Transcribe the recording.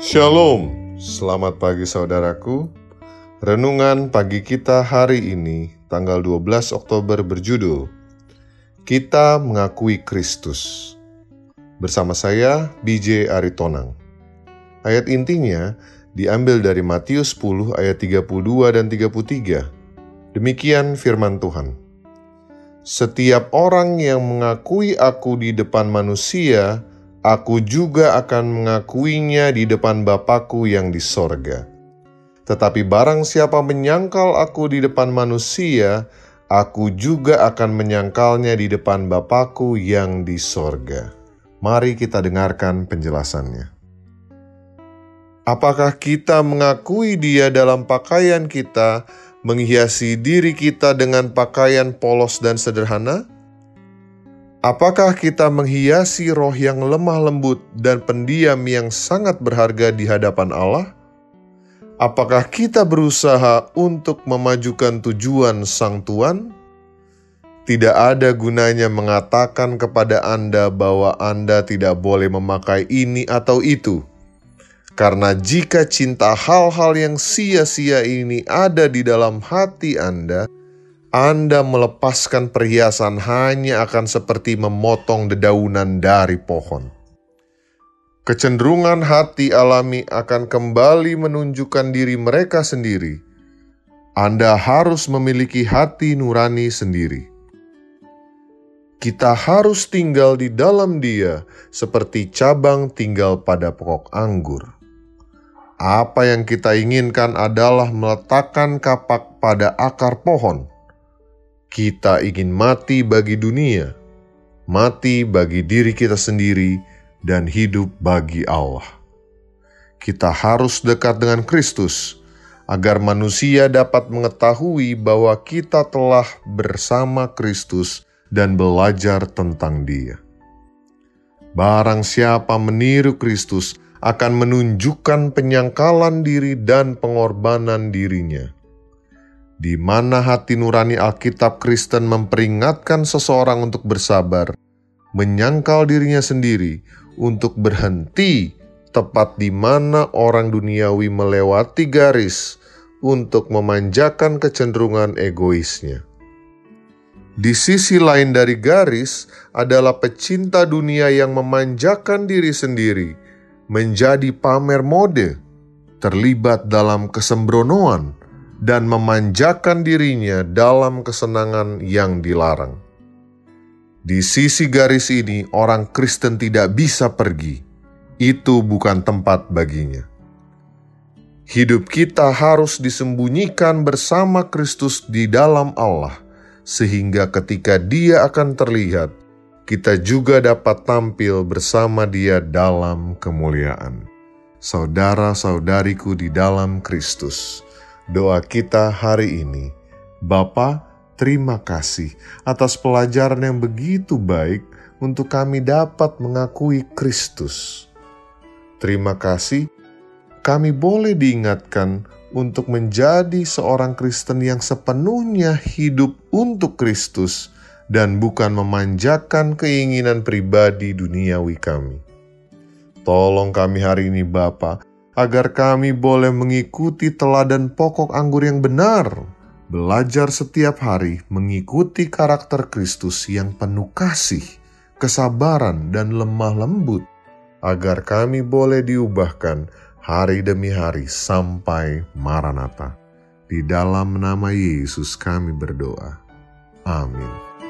Shalom, selamat pagi saudaraku. Renungan pagi kita hari ini, tanggal 12 Oktober berjudul Kita Mengakui Kristus. Bersama saya, BJ Aritonang. Ayat intinya diambil dari Matius 10 ayat 32 dan 33. Demikian firman Tuhan. Setiap orang yang mengakui aku di depan manusia, aku juga akan mengakuinya di depan Bapakku yang di sorga. Tetapi barang siapa menyangkal aku di depan manusia, aku juga akan menyangkalnya di depan Bapakku yang di sorga. Mari kita dengarkan penjelasannya. Apakah kita mengakui dia dalam pakaian kita, menghiasi diri kita dengan pakaian polos dan sederhana? Apakah kita menghiasi roh yang lemah lembut dan pendiam yang sangat berharga di hadapan Allah? Apakah kita berusaha untuk memajukan tujuan Sang Tuan? Tidak ada gunanya mengatakan kepada Anda bahwa Anda tidak boleh memakai ini atau itu, karena jika cinta hal-hal yang sia-sia ini ada di dalam hati Anda anda melepaskan perhiasan hanya akan seperti memotong dedaunan dari pohon. Kecenderungan hati alami akan kembali menunjukkan diri mereka sendiri. Anda harus memiliki hati nurani sendiri. Kita harus tinggal di dalam Dia, seperti cabang tinggal pada pokok anggur. Apa yang kita inginkan adalah meletakkan kapak pada akar pohon kita ingin mati bagi dunia, mati bagi diri kita sendiri, dan hidup bagi Allah. Kita harus dekat dengan Kristus agar manusia dapat mengetahui bahwa kita telah bersama Kristus dan belajar tentang Dia. Barang siapa meniru Kristus akan menunjukkan penyangkalan diri dan pengorbanan dirinya di mana hati nurani Alkitab Kristen memperingatkan seseorang untuk bersabar, menyangkal dirinya sendiri untuk berhenti tepat di mana orang duniawi melewati garis untuk memanjakan kecenderungan egoisnya. Di sisi lain dari garis adalah pecinta dunia yang memanjakan diri sendiri, menjadi pamer mode, terlibat dalam kesembronoan, dan memanjakan dirinya dalam kesenangan yang dilarang. Di sisi garis ini, orang Kristen tidak bisa pergi. Itu bukan tempat baginya. Hidup kita harus disembunyikan bersama Kristus di dalam Allah, sehingga ketika Dia akan terlihat, kita juga dapat tampil bersama Dia dalam kemuliaan. Saudara-saudariku di dalam Kristus doa kita hari ini. Bapa, terima kasih atas pelajaran yang begitu baik untuk kami dapat mengakui Kristus. Terima kasih, kami boleh diingatkan untuk menjadi seorang Kristen yang sepenuhnya hidup untuk Kristus dan bukan memanjakan keinginan pribadi duniawi kami. Tolong kami hari ini Bapak, agar kami boleh mengikuti teladan pokok anggur yang benar, belajar setiap hari mengikuti karakter Kristus yang penuh kasih, kesabaran, dan lemah lembut, agar kami boleh diubahkan hari demi hari sampai Maranatha. Di dalam nama Yesus kami berdoa. Amin.